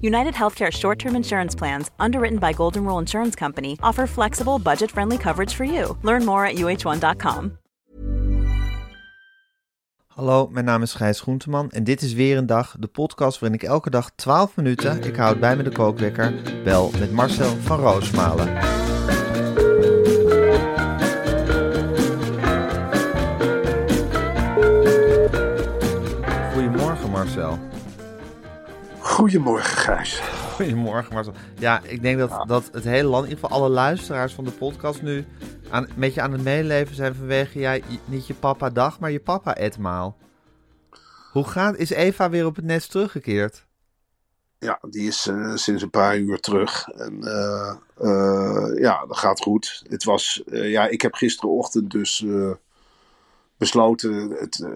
United Healthcare short term insurance plans, underwritten by Golden Rule Insurance Company, offer flexible, budget friendly coverage for you. Learn more at uh1.com. Hallo, mijn naam is Gijs Groenteman en dit is weer een dag, de podcast waarin ik elke dag 12 minuten, ik houd bij me de kookwekker, bel met Marcel van Roosmalen. Goedemorgen Marcel. Goedemorgen, Gijs. Goedemorgen Marcel. Ja, ik denk dat, dat het hele land, in ieder geval alle luisteraars van de podcast nu aan, een beetje aan het meeleven zijn vanwege jij niet je papa dag, maar je papa etmaal. Hoe gaat, is Eva weer op het nest teruggekeerd? Ja, die is eh, sinds een paar uur terug. En eh, eh, ja, dat gaat goed. Het was, ja, ik heb gisterenochtend dus besloten. Het,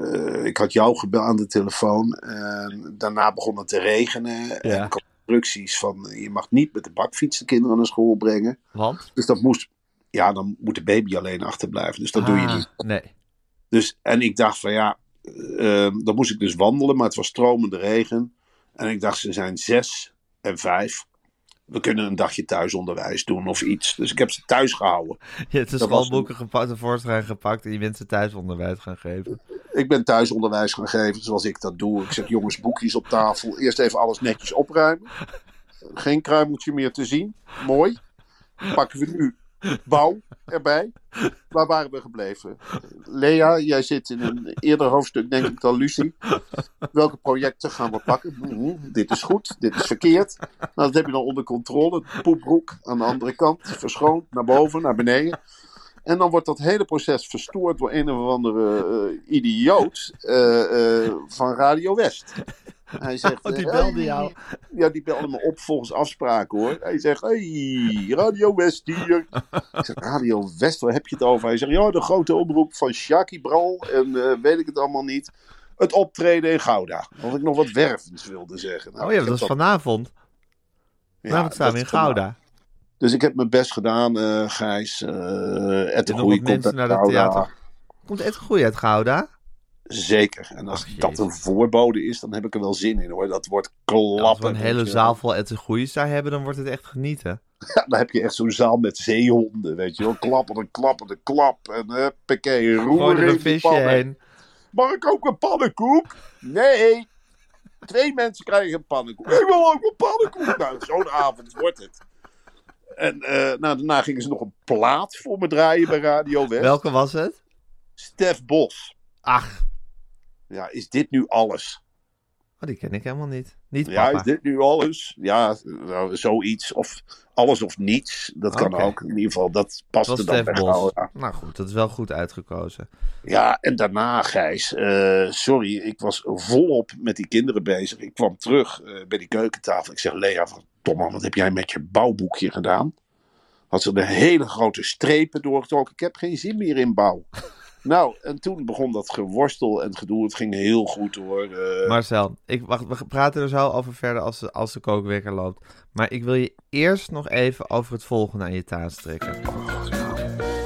ik had jou gebeld aan de telefoon. En daarna begon het te regenen. En instructies van je mag niet met de bakfiets de kinderen naar school brengen. Want? Dus dat moest, ja, dan moet de baby alleen achterblijven. Dus dat doe je Ah, niet. Nee. Dus, en ik dacht van ja, eh, dan moest ik dus wandelen, maar het was stromende regen. En ik dacht, ze zijn zes en vijf. We kunnen een dagje thuisonderwijs doen of iets. Dus ik heb ze thuis gehouden. Je hebt de Dat gepakt, de voorschijn gepakt en je bent ze thuisonderwijs gaan geven. Ik ben thuisonderwijs gaan geven zoals ik dat doe. Ik zeg jongens, boekjes op tafel. Eerst even alles netjes opruimen. Geen kruimeltje meer te zien. Mooi. Pakken we nu bouw erbij. Waar waren we gebleven? Lea, jij zit in een eerder hoofdstuk, denk ik, dan Lucie. Welke projecten gaan we pakken? Mhm, dit is goed, dit is verkeerd. Nou, dat heb je dan onder controle. Poepbroek aan de andere kant, verschoond, naar boven, naar beneden. En dan wordt dat hele proces verstoord door een of andere eh, idioot eh, eh, van Radio West. Hij zegt, Oh, die eh, belde hey. jou. Ja, die belde me op volgens afspraak hoor. Hij zegt, hey, Radio West hier. Ik zeg, Radio West, waar heb je het over? Hij zegt, ja, de grote omroep van Shaki Bral en eh, weet ik het allemaal niet. Het optreden in Gouda. Of ik nog wat wervends wilde zeggen. Nou, Oh ja, dat is vanavond. ja, Vanavond staan we in. Gouda. Dus ik heb mijn best gedaan, eh Gijs. eh Ed de Goeie komt uit naar het Gouda. theater. Komt Ed Groei uit Gouda? Zeker. En als Ach, dat een voorbode is, dan heb ik er wel zin in hoor. Dat wordt klappen. Als we een hele zaal vol Groei's daar hebben, dan wordt het echt genieten. Ja, dan heb je echt zo'n zaal met zeehonden, weet je wel. Klappen en klappen en klap. En huppakee, roer er in een visje pannen. heen. Mag ik ook een pannenkoek? Nee. Twee mensen krijgen een pannenkoek. Ik wil ook een pannenkoek. Nou, zo'n avond wordt het. En eh, nou, daarna gingen ze nog een plaat voor me draaien bij Radio West. Welke was het? Stef Bos. Ach, Ja, is dit nu alles? oh, die ken ik helemaal niet. Niet Ja, papa. is dit nu alles? Ja, nou, zoiets. Of alles of niets. Dat kan ook. In ieder geval, dat past er dan bij Bos. Gouda. Nou goed, dat is wel goed uitgekozen. Ja, en daarna, Gijs, eh, sorry, ik was volop met die kinderen bezig. Ik kwam terug eh, bij die keukentafel. Ik zeg, Lea, van, Thomas, wat heb jij met je bouwboekje gedaan? Had ze de hele grote strepen doorgetrokken. Ik heb geen zin meer in bouw. Nou, en toen begon dat geworstel en gedoe. Het ging heel goed hoor. eh. Marcel, ik, wacht, we praten er zo over verder als de, als de kookwekker loopt. Maar ik wil je eerst nog even over het volgende aan je taas trekken.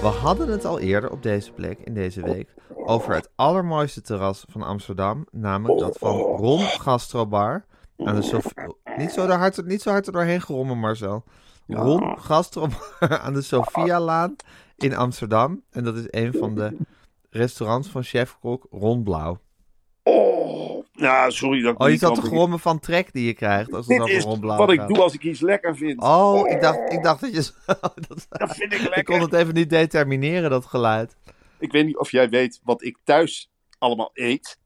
We hadden het al eerder op deze plek in deze week over het allermooiste terras van Amsterdam. Namelijk dat van Ron Gastrobar. Aan de Sof- niet, zo er hard, niet zo hard er doorheen gerommen, Marcel. Ron Gastrobar aan de Sophialaan in Amsterdam. En dat is een van de restaurants van chefkok Ron Blauw. Oh, ja, sorry dat ik Oh, je niet zat kan te grommen van trek die je krijgt als het Dit over is Ron Blauw wat ik gaat. doe als ik iets lekker vind. Oh, ik dacht, ik dacht dat je... dat, Dat vind ik ik lekker. kon het even niet determineren, dat geluid. Ik weet niet of jij weet wat ik thuis allemaal eet.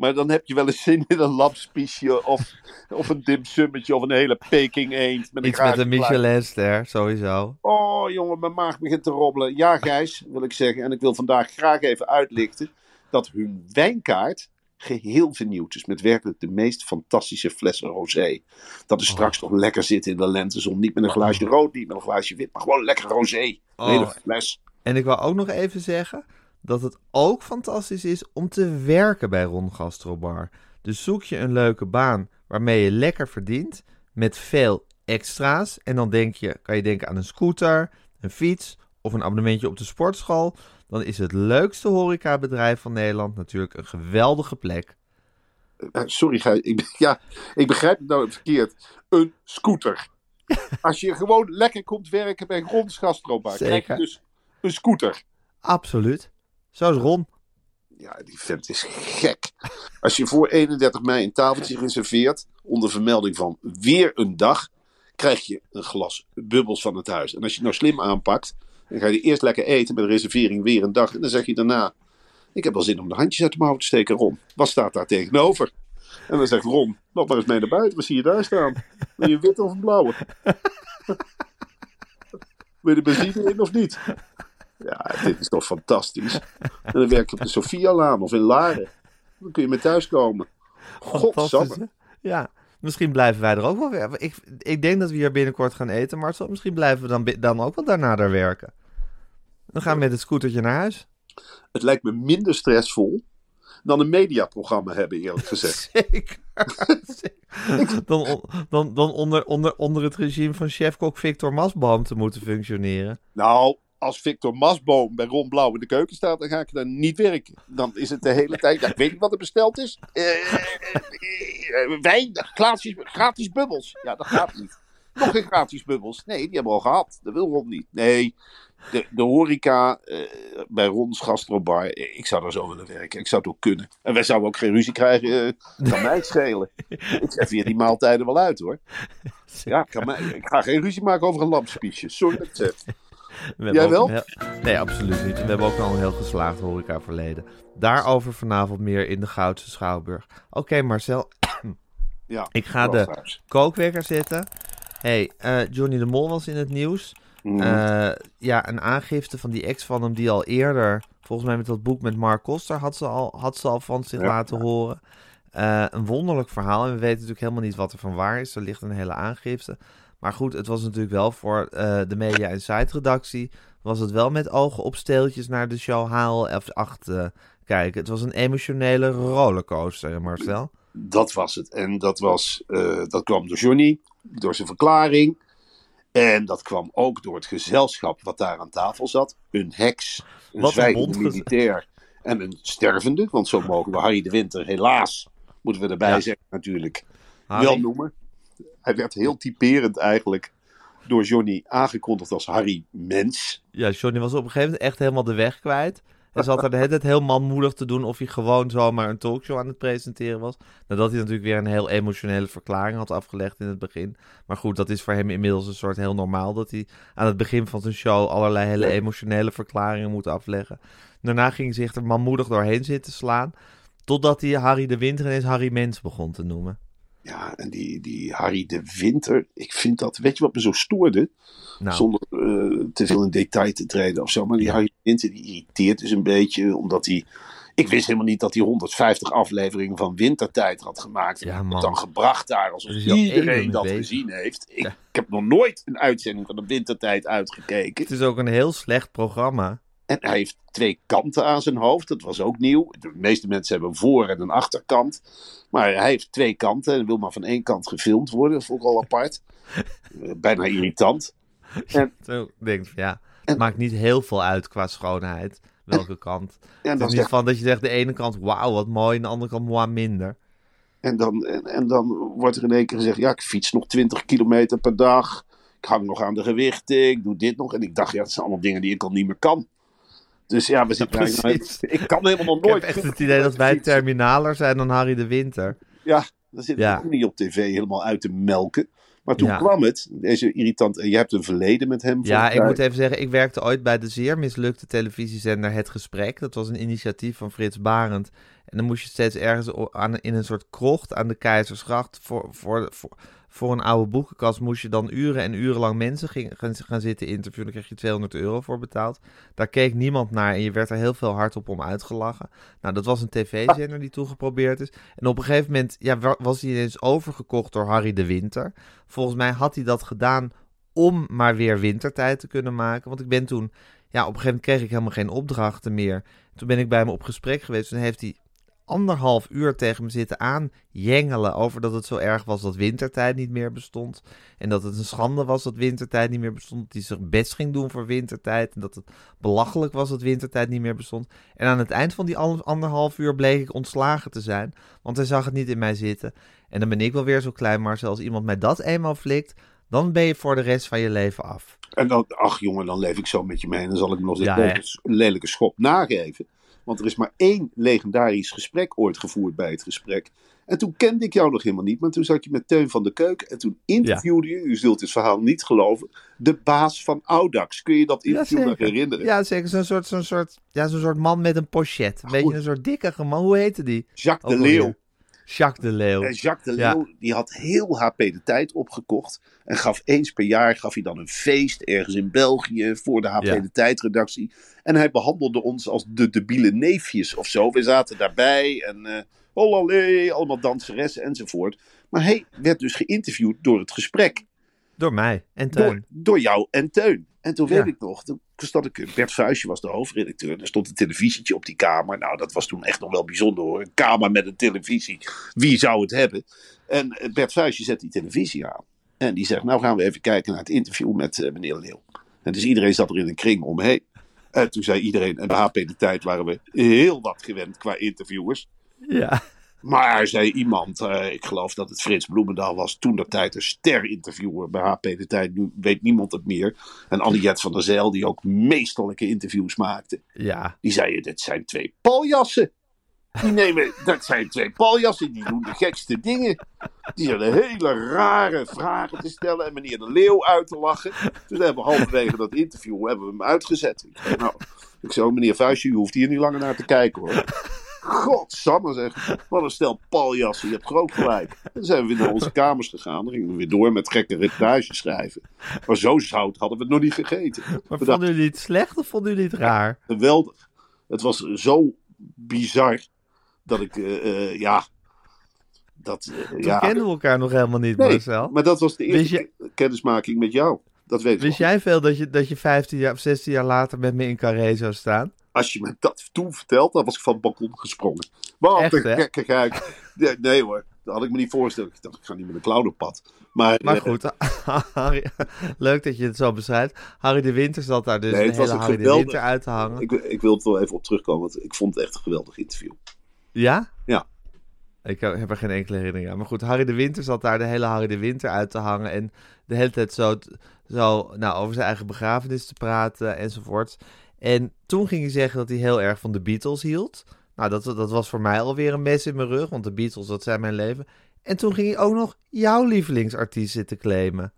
Maar dan heb je wel eens zin in een lapspiesje of, of een dimsummetje of een hele Peking eend. Met een Iets met een. Michelinster, sowieso. Oh jongen, mijn maag begint te robbelen. Ja Gijs, wil ik zeggen. En ik wil vandaag graag even uitlichten dat hun wijnkaart geheel vernieuwd is. Met werkelijk de meest fantastische flessen rosé. Dat is straks toch lekker zitten in de lentezon. Niet met een glaasje rood, niet met een glaasje wit, maar gewoon lekker rosé. Oh. hele fles. En ik wil ook nog even zeggen dat het ook fantastisch is om te werken bij Ron Gastrobar. Dus zoek je een leuke baan waarmee je lekker verdient met veel extra's. En dan denk je, kan je denken aan een scooter, een fiets of een abonnementje op de sportschool. Dan is het leukste horecabedrijf van Nederland natuurlijk een geweldige plek. Eh, Sorry Gijs, ik, ja, ik begrijp het nou verkeerd. Een scooter. Als je gewoon lekker komt werken bij Rons Gastrobar, krijg je dus een scooter. Absoluut. Zo is Ron. Ja, die vent is gek. Als je voor 31 mei een tafeltje reserveert, onder vermelding van weer een dag, krijg je een glas bubbels van het huis. En als je het nou slim aanpakt, dan ga je eerst lekker eten met een reservering weer een dag. En dan zeg je daarna, ik heb wel zin om de handjes uit de mouw te steken, Ron. Wat staat daar tegenover? En dan zegt Ron, loop maar eens mee naar buiten. Wat zie je daar staan? Wil je witte of een blauwe? Wil je de benzine in of niet? Ja, dit is toch fantastisch. En dan werk je op de Sofia-laan of in Laren. Dan kun je met thuis komen. Fantastisch, Godsamme. Ja, misschien blijven wij er ook wel weer. Ik, ik denk dat we hier binnenkort gaan eten, maar misschien blijven we dan, dan ook wel daarna daar werken. Dan gaan we met het scootertje naar huis. Het lijkt me minder stressvol dan een mediaprogramma hebben, eerlijk gezegd. Zeker. Zeker. dan dan, dan onder, onder, onder het regime van chefkok Victor Masboom te moeten functioneren. Nou, als Victor Masboom bij Ron Blauw in de keuken staat, dan ga ik daar niet werken. Dan is het de hele tijd. Ja, ik weet niet wat er besteld is. Eh, wijn, gratis, gratis bubbels. Ja, dat gaat niet. Nog geen gratis bubbels. Nee, die hebben we al gehad. Dat wil Ron niet. Nee, de, de horeca bij Rons Gastrobar. Ik zou daar zo willen werken. Ik zou het ook kunnen. En wij zouden ook geen ruzie krijgen. kan mij schelen. Ik geef hier die maaltijden wel uit hoor. Ja, ik ga geen ruzie maken over een lampspiesje. Sorry dat. We Jij wel? heel- nee, absoluut niet. We hebben ook al een heel geslaagd horecaverleden. Daarover vanavond meer in de Goudse Schouwburg. Oké, Marcel. Ja, Ik ga de kookwekker zetten. hey, eh, Johnny de Mol was in het nieuws. Mhm. Eh, ja, een aangifte van die ex van hem die al eerder, volgens mij met dat boek met Mark Koster, had ze al, had ze al van zich Ja. laten horen. Eh, een wonderlijk verhaal. En we weten natuurlijk helemaal niet wat er van waar is. Er ligt een hele aangifte. Maar goed, het was natuurlijk wel voor eh, de Media Insight redactie. Was het wel met ogen op steeltjes naar de show HLF8 eh, kijken. Het was een emotionele rollercoaster, Marcel. Dat was het. En dat, was, eh, dat kwam door Johnny, door zijn verklaring. En dat kwam ook door het gezelschap wat daar aan tafel zat. Een heks, een Wat een zwijgende bondgez- militair en een stervende. Want zo mogen we Harry de Winter helaas, moeten we erbij Ja. zeggen natuurlijk, Harry? wel noemen. Hij werd heel typerend eigenlijk door Johnny aangekondigd als Harry Mens. Ja, Johnny was op een gegeven moment echt helemaal de weg kwijt. Hij zat er tijd heel manmoedig te doen of hij gewoon zomaar een talkshow aan het presenteren was. Nadat hij natuurlijk weer een heel emotionele verklaring had afgelegd in het begin. Maar goed, dat is voor hem inmiddels een soort heel normaal dat hij aan het begin van zijn show allerlei hele emotionele verklaringen moet afleggen. Daarna ging hij zich er manmoedig doorheen zitten slaan. Totdat hij Harry de Winter ineens Harry Mens begon te noemen. Ja, en die, die Harry de Winter, ik vind dat, weet je wat me zo stoorde? Nou, Zonder eh, te veel in detail te treden of zo. Maar die Ja. Harry de Winter die irriteert dus een beetje. Omdat hij. Ik wist helemaal niet dat hij 150 afleveringen van Wintertijd had gemaakt. Ja, En dan gebracht daar alsof Er iedereen dat bezig. gezien heeft. Ik, Ja. ik heb nog nooit een uitzending van de Wintertijd uitgekeken. het is ook een heel slecht programma. En hij heeft twee kanten aan zijn hoofd. Dat was ook nieuw. De meeste mensen hebben een voor- en een achterkant. Maar hij heeft twee kanten en wil maar van één kant gefilmd worden. Dat vond ik al apart. Eh, Bijna irritant. En, Zo denkt van ja, het maakt niet heel veel uit qua schoonheid. Welke kant. en, Het dan is niet zegt, van dat je zegt de ene kant wauw wat mooi en de andere kant wauw minder. en, dan, en, en dan wordt er in één keer gezegd: ja, ik fiets nog 20 kilometer per dag. Ik hang nog aan de gewichten. Ik doe dit nog. En ik dacht, ja, dat zijn allemaal dingen die ik al niet meer kan. Dus ja, we zitten eigenlijk- Ik kan helemaal nog Ik heb nooit. echt het idee dat wij terminaler zijn dan Harry de Winter. Ja, dan zit Ja. ook niet op tv helemaal uit te melken. Maar toen Ja. kwam het, deze irritant, en je hebt een verleden met hem. Ja, ik moet even zeggen, ik werkte ooit bij de zeer mislukte televisiezender Het Gesprek. Dat was een initiatief van Frits Barend. En dan moest je steeds ergens aan, in een soort krocht aan de Keizersgracht voor, voor, voor, voor een oude boekenkast moest je dan uren en uren lang mensen ging, gaan, zitten interviewen. Daar kreeg je 200 euro voor betaald. Daar keek niemand naar en je werd er heel veel hard op om uitgelachen. Nou, dat was een tv-zender die toen geprobeerd is. En op een gegeven moment ja, wa- was hij ineens overgekocht door Harry de Winter. Volgens mij had hij dat gedaan om maar weer wintertijd te kunnen maken. Want ik ben toen, ja, op een gegeven moment kreeg ik helemaal geen opdrachten meer. Toen ben ik bij hem op gesprek geweest. Toen heeft hij anderhalf uur tegen me zitten aanjengelen over dat het zo erg was dat wintertijd niet meer bestond. En dat het een schande was dat wintertijd niet meer bestond. Dat hij zich best ging doen voor wintertijd. En dat het belachelijk was dat wintertijd niet meer bestond. En aan het eind van die an- anderhalf uur bleek ik ontslagen te zijn. Want hij zag het niet in mij zitten. En dan ben ik wel weer zo klein, maar als iemand mij dat eenmaal flikt, dan ben je voor de rest van je leven af. En dan, ach jongen, dan leef ik zo met je mee. En dan zal ik me nog Ja, hè? lelijke schop nageven. Want er is maar één legendarisch gesprek ooit gevoerd bij het gesprek. En toen kende ik jou nog helemaal niet. Maar toen zat je met Teun van de Keuken. En toen interviewde je, u zult het verhaal niet geloven, de baas van Audax. Kun je dat interview nog herinneren? Ja, zeker. Zo'n soort, zo'n soort, ja, zo'n soort man met een pochet. Een beetje een soort dikke man. Hoe heette die? Jacques de Ook. Leeuw. Jacques de Leeuw. En Jacques de Ja. Leeuw, die had heel HP de tijd opgekocht. En gaf eens per jaar gaf hij dan een feest ergens in België voor de HP Ja. de tijd redactie. En hij behandelde ons als de debiele neefjes of zo. We zaten daarbij en hollalé, allemaal danseressen enzovoort. Maar hij werd dus geïnterviewd door het gesprek. Door mij en Teun. Door, door jou en Teun. En toen weet Ja. ik nog, toen stond ik, Bert Vuijsje was de hoofdredacteur. Er stond een televisietje op die kamer. Nou, dat was toen echt nog wel bijzonder hoor. Een kamer met een televisie. Wie zou het hebben? En eh, Bert Vuijsje zet die televisie aan. En die zegt, nou gaan we even kijken naar het interview met eh, meneer Leeuw. En dus iedereen zat er in een kring omheen. En toen zei iedereen, en bij HP de tijd waren we heel wat gewend qua interviewers. Ja. Maar zei iemand, eh, ik geloof dat het Frits Bloemendaal was, toen dat tijd een ster-interviewer bij HP de tijd. Nu weet niemand het meer. En Anniette van der Zijl, die ook meesterlijke interviews maakte. Ja. Die zei, dit zijn twee paljassen. Die nemen, dat zijn twee paljassen, die doen de gekste dingen. Die zijn hele rare vragen te stellen en meneer de Leeuw uit te lachen. Dus hebben we halverwege dat interview hebben we hem uitgezet. Ik zei, nou, ik zei, meneer Vuistje, u hoeft hier niet langer naar te kijken hoor. Godsamme zeg, wat een stel paljassen, je hebt groot gelijk. En toen zijn we weer naar onze kamers gegaan. Dan gingen we weer door met gekke reportages schrijven. Maar zo zout hadden we het nog niet gegeten. Maar We vonden jullie het slecht of vonden jullie het raar? geweldig. Het was zo bizar dat ik, eh, eh, ja, dat, Toen ja. kenden we elkaar nog helemaal niet, Nee, Marcel. maar dat was de eerste ke- kennismaking met jou. Dat weet ik Wist jij veel dat je, dat je 15 jaar of 16 jaar later met me in Carré zou staan? Als je me dat toen vertelt, dan was ik van het balkon gesprongen. Wat een hè? gekkigheid. Nee, nee hoor, dat had ik me niet voorgesteld. Ik dacht, ik ga niet met een clown op pad. Maar, Maar eh, goed, Harry, leuk dat je het zo beschrijft. Harry de Winter zat daar dus Nee, de was hele Harry de Winter uit te hangen. ik, ik wil het wel even op terugkomen, want ik vond het echt een geweldig interview. Ja? Ja. Ik heb er geen enkele herinnering aan. Maar goed, Harry de Winter zat daar de hele Harry de Winter uit te hangen. En de hele tijd zo, zo nou, over zijn eigen begrafenis te praten enzovoort. En toen ging hij zeggen dat hij heel erg van de Beatles hield. Nou, dat, dat was voor mij alweer een mes in mijn rug, want de Beatles, dat zijn mijn leven. En toen ging hij ook nog jouw lievelingsartiest zitten claimen.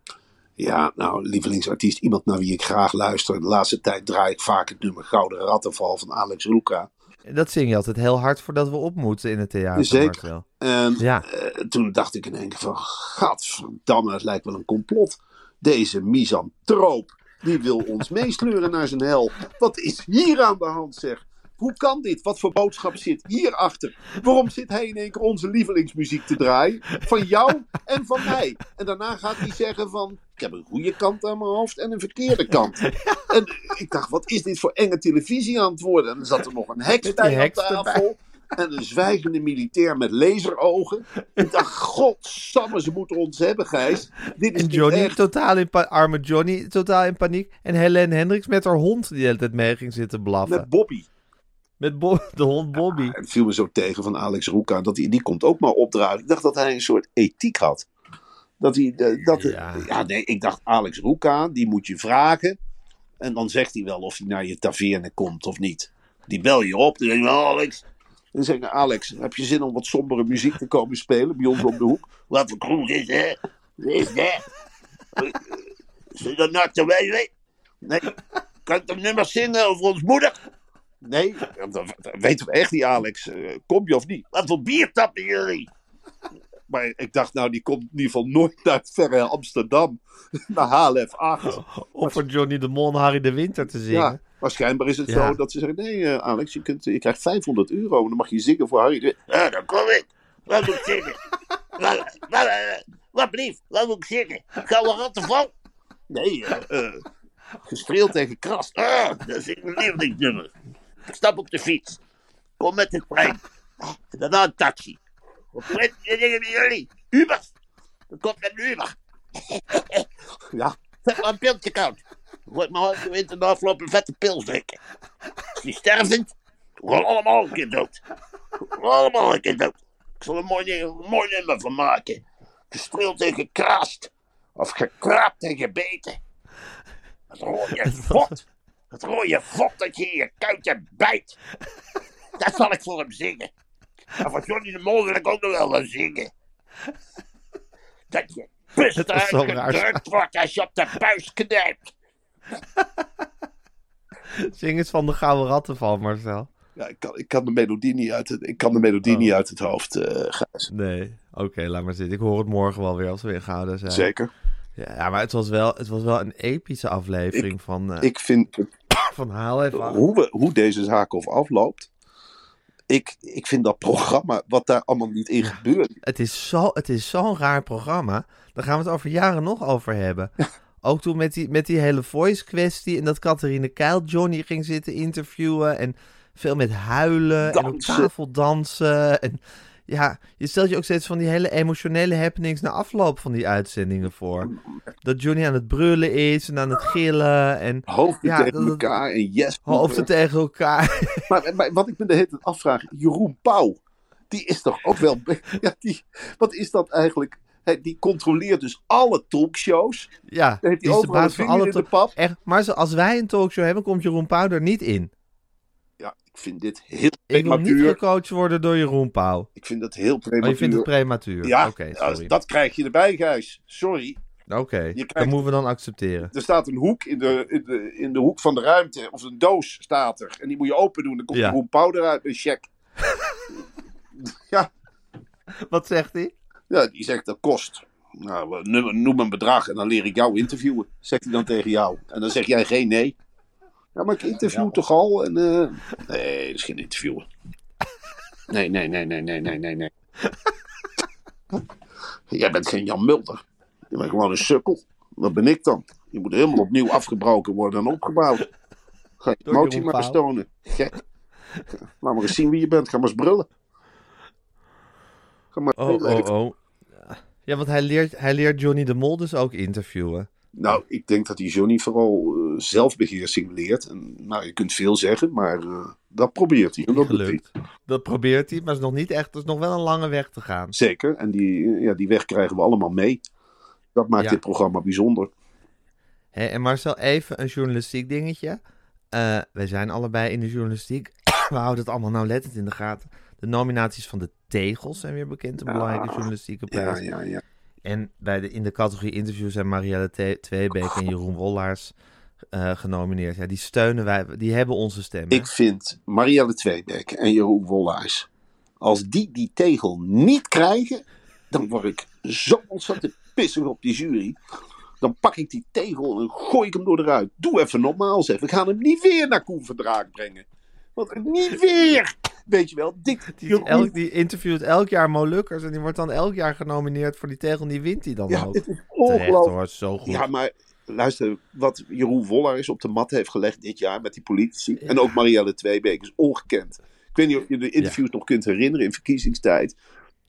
Ja, nou, lievelingsartiest, iemand naar wie ik graag luister. De laatste tijd draai ik vaak het nummer Gouden Rattenval van Alex. En dat zing je altijd heel hard voordat we op moeten in het theater, Zeker. En Ja. eh, toen dacht ik in één keer van, gadverdamme, het lijkt wel een complot. Deze misantroop, die wil ons meesleuren naar zijn hel. Wat is hier aan de hand, zeg? Hoe kan dit? Wat voor boodschap zit hierachter? Waarom zit hij in één keer onze lievelingsmuziek te draaien? Van jou en van mij. En daarna gaat hij zeggen van... Ik heb een goede kant aan mijn hoofd en een verkeerde kant. En ik dacht, wat is dit voor enge televisie aan het worden? En dan zat er nog een heks bij aan tafel. En een zwijgende militair met laserogen. Ik dacht, godsamme, ze moeten ons hebben, Gijs. Dit is En Johnny, echt. totaal in arme Johnny, totaal in paniek. En Helene Hendricks met haar hond die de hele tijd mee ging zitten blaffen. Met Bobby. Met Bo- de hond Bobby. Het viel me zo tegen van Alex Roeka. Dat hij, die komt ook maar opdragen. Ik dacht dat hij een soort ethiek had. Dat hij, dat, Ja. ja. nee, ik dacht Alex Roeka, die moet je vragen. En dan zegt hij wel of hij naar je taverne komt of niet. Die bel je op. Zeg je, Alex. Dan zeg ik, Alex, heb je zin om wat sombere muziek te komen spelen bij ons op de hoek? Wat voor kroeg is hè? Is dat? Is dat nou te weten? Nee. Kan ik een nummer zingen over ons moeder? Nee, dat, dat weten we echt niet, Alex. Eh, kom je of niet? Wat voor bier tappen jullie? Maar ik dacht, nou, die komt in ieder geval nooit naar het verre Amsterdam. Naar HLF 8. Of voor Johnny de Mol en Harry de Winter te zingen. Ja, waarschijnlijk is het Ja. zo dat ze zeggen: nee, eh, Alex, je, kunt, je krijgt 500 euro en dan mag je zingen voor Harry. Ja, dan kom ik. Wat moet ik zingen? wat, wat, eh, wat blief? Wat moet ik zingen? Gouden rattenval? Nee, eh eh, gestreeld en gekrast. Ah, dat is een lievelingsnummer. Ik stap op de fiets. Kom met de trein. En daarna een taxi. Wat je dingen bij jullie? Uber. Dan komt met een Uber. ja, maar een piltje koud. Word maar in de afgelopen vette pils drinken. Als die stervend, gaan allemaal een keer dood. Allemaal een keer dood. Ik zal er een mooi, een mooi nummer van maken. Gestreeld en gekraast. Of gekraapt en gebeten. Het rode vod. Het rode vod dat je in je kuitje bijt. Dat zal ik voor hem zingen. En voor Johnny de Mol wil ik ook nog wel gaan zingen. Dat je pus Dat is zo raar. uitgedrukt wordt als je op de buis knijpt. Zing eens van de Gouden Rattenval, Marcel. Ja, ik kan, ik kan de melodie niet uit het, ik kan de melodie Oh. niet uit het hoofd, eh Gijs. Nee, oké, laat maar zitten. Ik hoor het morgen wel weer als we weer gehouden zijn. Zeker. Ja, maar het was, wel, het was wel een epische aflevering van, eh Ik vind van Haal even. hoe, we, hoe deze zaak of afloopt. Ik, ik vind dat programma, wat daar allemaal niet in gebeurt. Het is zo- het is zo'n raar programma. Daar gaan we het over jaren nog over hebben. Ook toen met die, met die hele voice kwestie en dat Catharine Keil Johnny ging zitten interviewen en veel met huilen en op tafel dansen. En ja, je stelt je ook steeds van die hele emotionele happenings na afloop van die uitzendingen voor. Dat Johnny aan het brullen is en aan het gillen en Hoofden Ja, tegen dat- elkaar en yes. hoofden tegen elkaar. Maar, maar wat ik me de hele tijd afvraag, Jeroen Pauw, die is toch ook wel... Ja, die, wat is dat eigenlijk? Hij, die controleert dus alle talkshows. Ja, heeft hij de baas van alle in de to- pap. Echt, maar als wij een talkshow hebben, komt Jeroen Pauw er niet in. Ja, ik vind dit heel Ik wil niet prematuur. gecoacht worden door Jeroen Pauw. Ik vind dat heel Oh, prematuur. je vindt het prematuur? Ja, ja, sorry. dat krijg je erbij, Gijs. Sorry. Oké, je dat moeten we dan accepteren. Er staat een hoek in de, in, de, in de hoek van de ruimte. Of een doos staat er. En die moet je open doen. Dan komt Ja. Jeroen Pauw eruit een check. ja, Wat zegt hij? Ja, die zegt dat kost. Nou, noem, een bedrag en dan leer ik jou interviewen. Zegt hij dan tegen jou. En dan zeg jij geen nee. Ja, maar ik interview toch al? En, eh, Nee, dat is geen interviewen. Nee, nee, nee, nee, nee, nee, nee, nee. Jij bent geen Jan Mulder. Je bent gewoon een sukkel. Wat ben ik dan? Je moet helemaal opnieuw afgebroken worden en opgebouwd. Ga je Jeroen maar eens Pauw. tonen. Gek. Laat maar eens zien wie je bent. Ga maar eens brullen. Ga maar Oh, oh, oh. Ja, want hij leert, hij leert Johnny de Mol dus ook interviewen. Nou, ik denk dat die Johnny vooral eh, zelfbeheersing leert. En, nou, je kunt veel zeggen, maar eh, dat probeert hij. Dat hij. Gelukt. Dat probeert hij, maar het is nog niet echt. Er is nog wel een lange weg te gaan. Zeker. En die, eh, ja, die weg krijgen we allemaal mee. Dat maakt Ja. dit programma bijzonder. Hé, en Marcel, even een journalistiek dingetje. Wij zijn allebei in de journalistiek. We houden het allemaal nauwlettend in de gaten. De nominaties van de Tegels zijn weer bekend. Een belangrijke journalistieke Ja, prijs. ja, ja. En bij de, in de categorie interviews zijn Marielle Tweebeek en Jeroen Wollaars eh, genomineerd. Ja, die steunen wij. Die hebben onze stem. hè? Ik vind Marielle Tweebeek en Jeroen Wollaars, als die die tegel niet krijgen, dan word ik zo ontzettend pissig op die jury. Dan pak ik die tegel en gooi ik hem door de ruit. Doe even normaal zeg. We gaan hem niet weer naar Koen Verdraak brengen. Want niet weer! Weet je wel, dit Die, elk, die interviewt elk jaar Molukkers en die wordt dan elk jaar genomineerd voor die tegel. En die wint hij dan Ja, ook. het is Terecht ongelooflijk. hoor, zo goed. Ja, maar luister, wat Jeroen Wollaars op de mat heeft gelegd dit jaar met die politici. En ook Marielle Tweebeek is ongekend. Ik weet niet of je de interviews nog kunt herinneren in verkiezingstijd.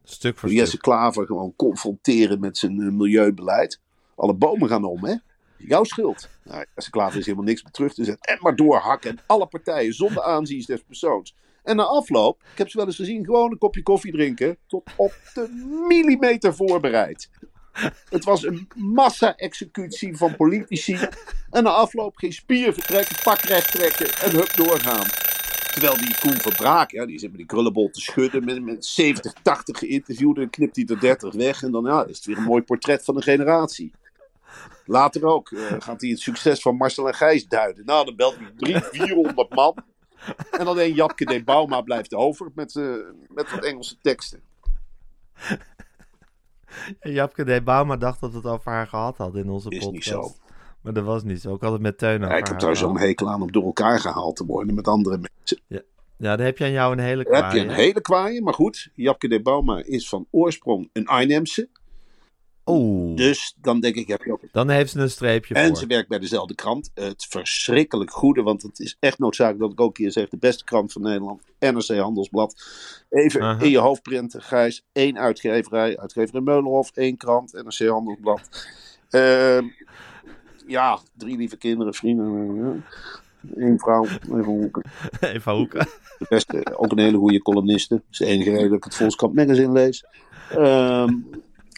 Stuk voor Jesse stuk. Klaver gewoon confronteren met zijn eh, milieubeleid. Alle bomen gaan om, hè? Jouw schuld. Nou, Jesse Klaver is helemaal niks meer terug te zetten. En maar doorhakken. En alle partijen zonder aanzien des persoons. En na afloop, ik heb ze wel eens gezien, gewoon een kopje koffie drinken. Tot op de millimeter voorbereid. Het was een massa-executie van politici. En na afloop geen spier vertrekken, pak recht trekken en hup doorgaan. Terwijl die Koen Verbraak, ja, die zit met die krullenbol te schudden. Met, met 70, 80 geïnterviewden. Knipt hij er 30 weg. En dan ja, is het weer een mooi portret van een generatie. Later ook eh, gaat hij het succes van Marcel en Gijs duiden. Nou, dan belt hij 300, 400 man. En alleen Japke de Bauma blijft over met, eh, met wat Engelse teksten. En Japke de Bauma dacht dat we het over haar gehad had in onze Is podcast. niet zo. Maar dat was niet zo. Ik had het met Teun Ja, ik heb daar zo'n hekel aan om door elkaar gehaald te worden met andere mensen. Ja, dan heb je aan jou een hele Dan heb je kwaaie. een hele kwaaie, maar goed. Japke de Bauma is van oorsprong een Arnhemse. Oeh, Dus dan denk ik, heb je ook dan heeft ze een streepje En voor. ze werkt bij dezelfde krant. Het verschrikkelijk goede, want het is echt noodzakelijk dat ik ook hier zeg: de beste krant van Nederland, NRC Handelsblad. Even in je hoofd printen, Gijs. Één uitgeverij, uitgeverij Meulenhof, één krant, NRC Handelsblad. Ehm, ja, drie lieve kinderen, vrienden. eh, Eén vrouw, even hoeken. Even hoeken. De beste, ook een hele goede columniste. Dat is de enige reden dat ik het Volkskrant magazine lees. Ehm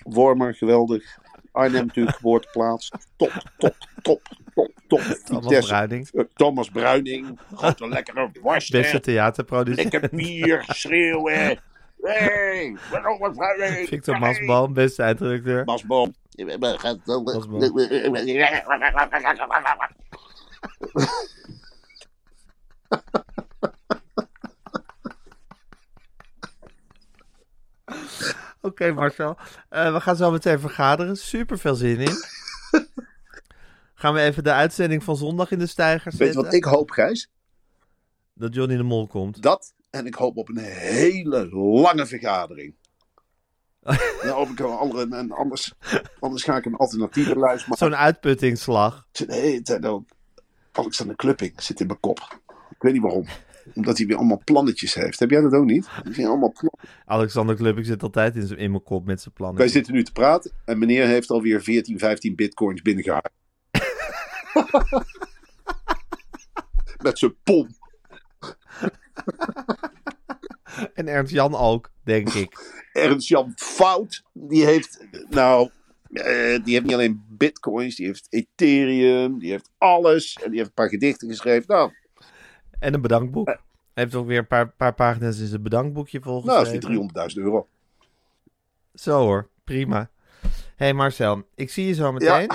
Wormer, geweldig. Arnhem natuurlijk, geboorteplaats. Top, top, top, top, top. Thomas Vitesse. Bruining. Eh, Thomas Bruining. Grote een lekkere worst. Beste theaterproducent. Lekker bier, schreeuwen. Hey, Thomas Bruining. Victor. Masboom, beste eindredacteur. Masboom. Oké Marcel, Eh, we gaan zo meteen vergaderen. Super veel zin in. gaan we even de uitzending van zondag in de stijger Weet je zetten? wat ik hoop, Gijs? Dat Johnny de Mol komt. Dat en ik hoop op een hele lange vergadering. Dan hoop ik wel andere, en anders, anders ga ik een alternatieve lijst maken. Zo'n uitputtingsslag. Tijd ook. Alexander Klupping zit in mijn kop. Ik weet niet waarom. Omdat hij weer allemaal plannetjes heeft. Heb jij dat ook niet? Die zijn allemaal plannen. Alexander Klupping zit altijd in, zijn- in mijn kop met zijn plannen. Wij zitten nu te praten en meneer heeft alweer 14, 15 bitcoins binnengehaald. Met zijn pom. En Ernst Jan ook, denk ik. Ernst-Jan Fout, die heeft, nou, eh, die heeft niet alleen bitcoins, die heeft Ethereum, die heeft alles. En die heeft een paar gedichten geschreven. Nou, En een bedankboek. Hij heeft ook weer een paar, paar pagina's in zijn bedankboekje nou is volgeschreven. die 300.000 euro. Zo hoor, prima. hey Marcel, ik zie je zo meteen.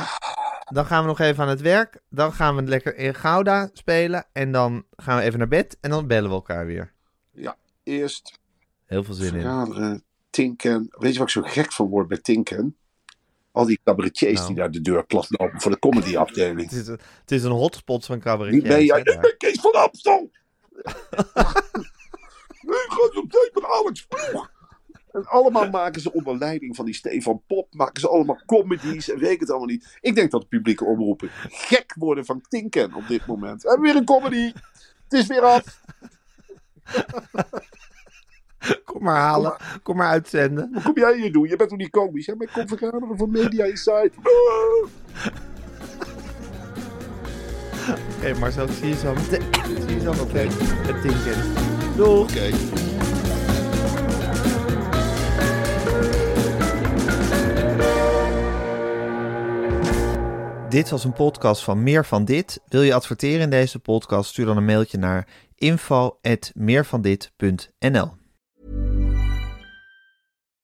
Dan gaan we nog even aan het werk. Dan gaan we lekker in Gouda spelen. En dan gaan we even naar bed. En dan bellen we elkaar weer. Ja, eerst Heel veel zin in. vergaderen, Tinken. Weet je wat ik zo gek van word bij Tinken? Al die cabaretiers Nou. die daar de deur plat lopen voor de comedyafdeling. Het is, een- het is een hotspot van cabaretiers. ben jij? Ik ben Kees van Amstel! nee, gaat op tijd met Alex Ploeg! En allemaal maken ze onder leiding van die Stefan Pop, maken ze allemaal comedies en weet ik het allemaal niet. Ik denk dat de publieke omroepen gek worden van Tinken op dit moment. We hebben weer een comedy. Het is weer af. Kom maar halen. Kom maar uitzenden. Wat kom jij hier doen? Je bent toch niet komisch? Hè? Maar ik kom vergaderen voor Media Insight. Oké Marcel, ik zie je zo meteen. Ik zie je zo meteen. Het tinken. Doeg. Oké. Dit was een podcast van Meer van Dit. Wil je adverteren in deze podcast? Stuur dan een mailtje naar info@meervandit.nl.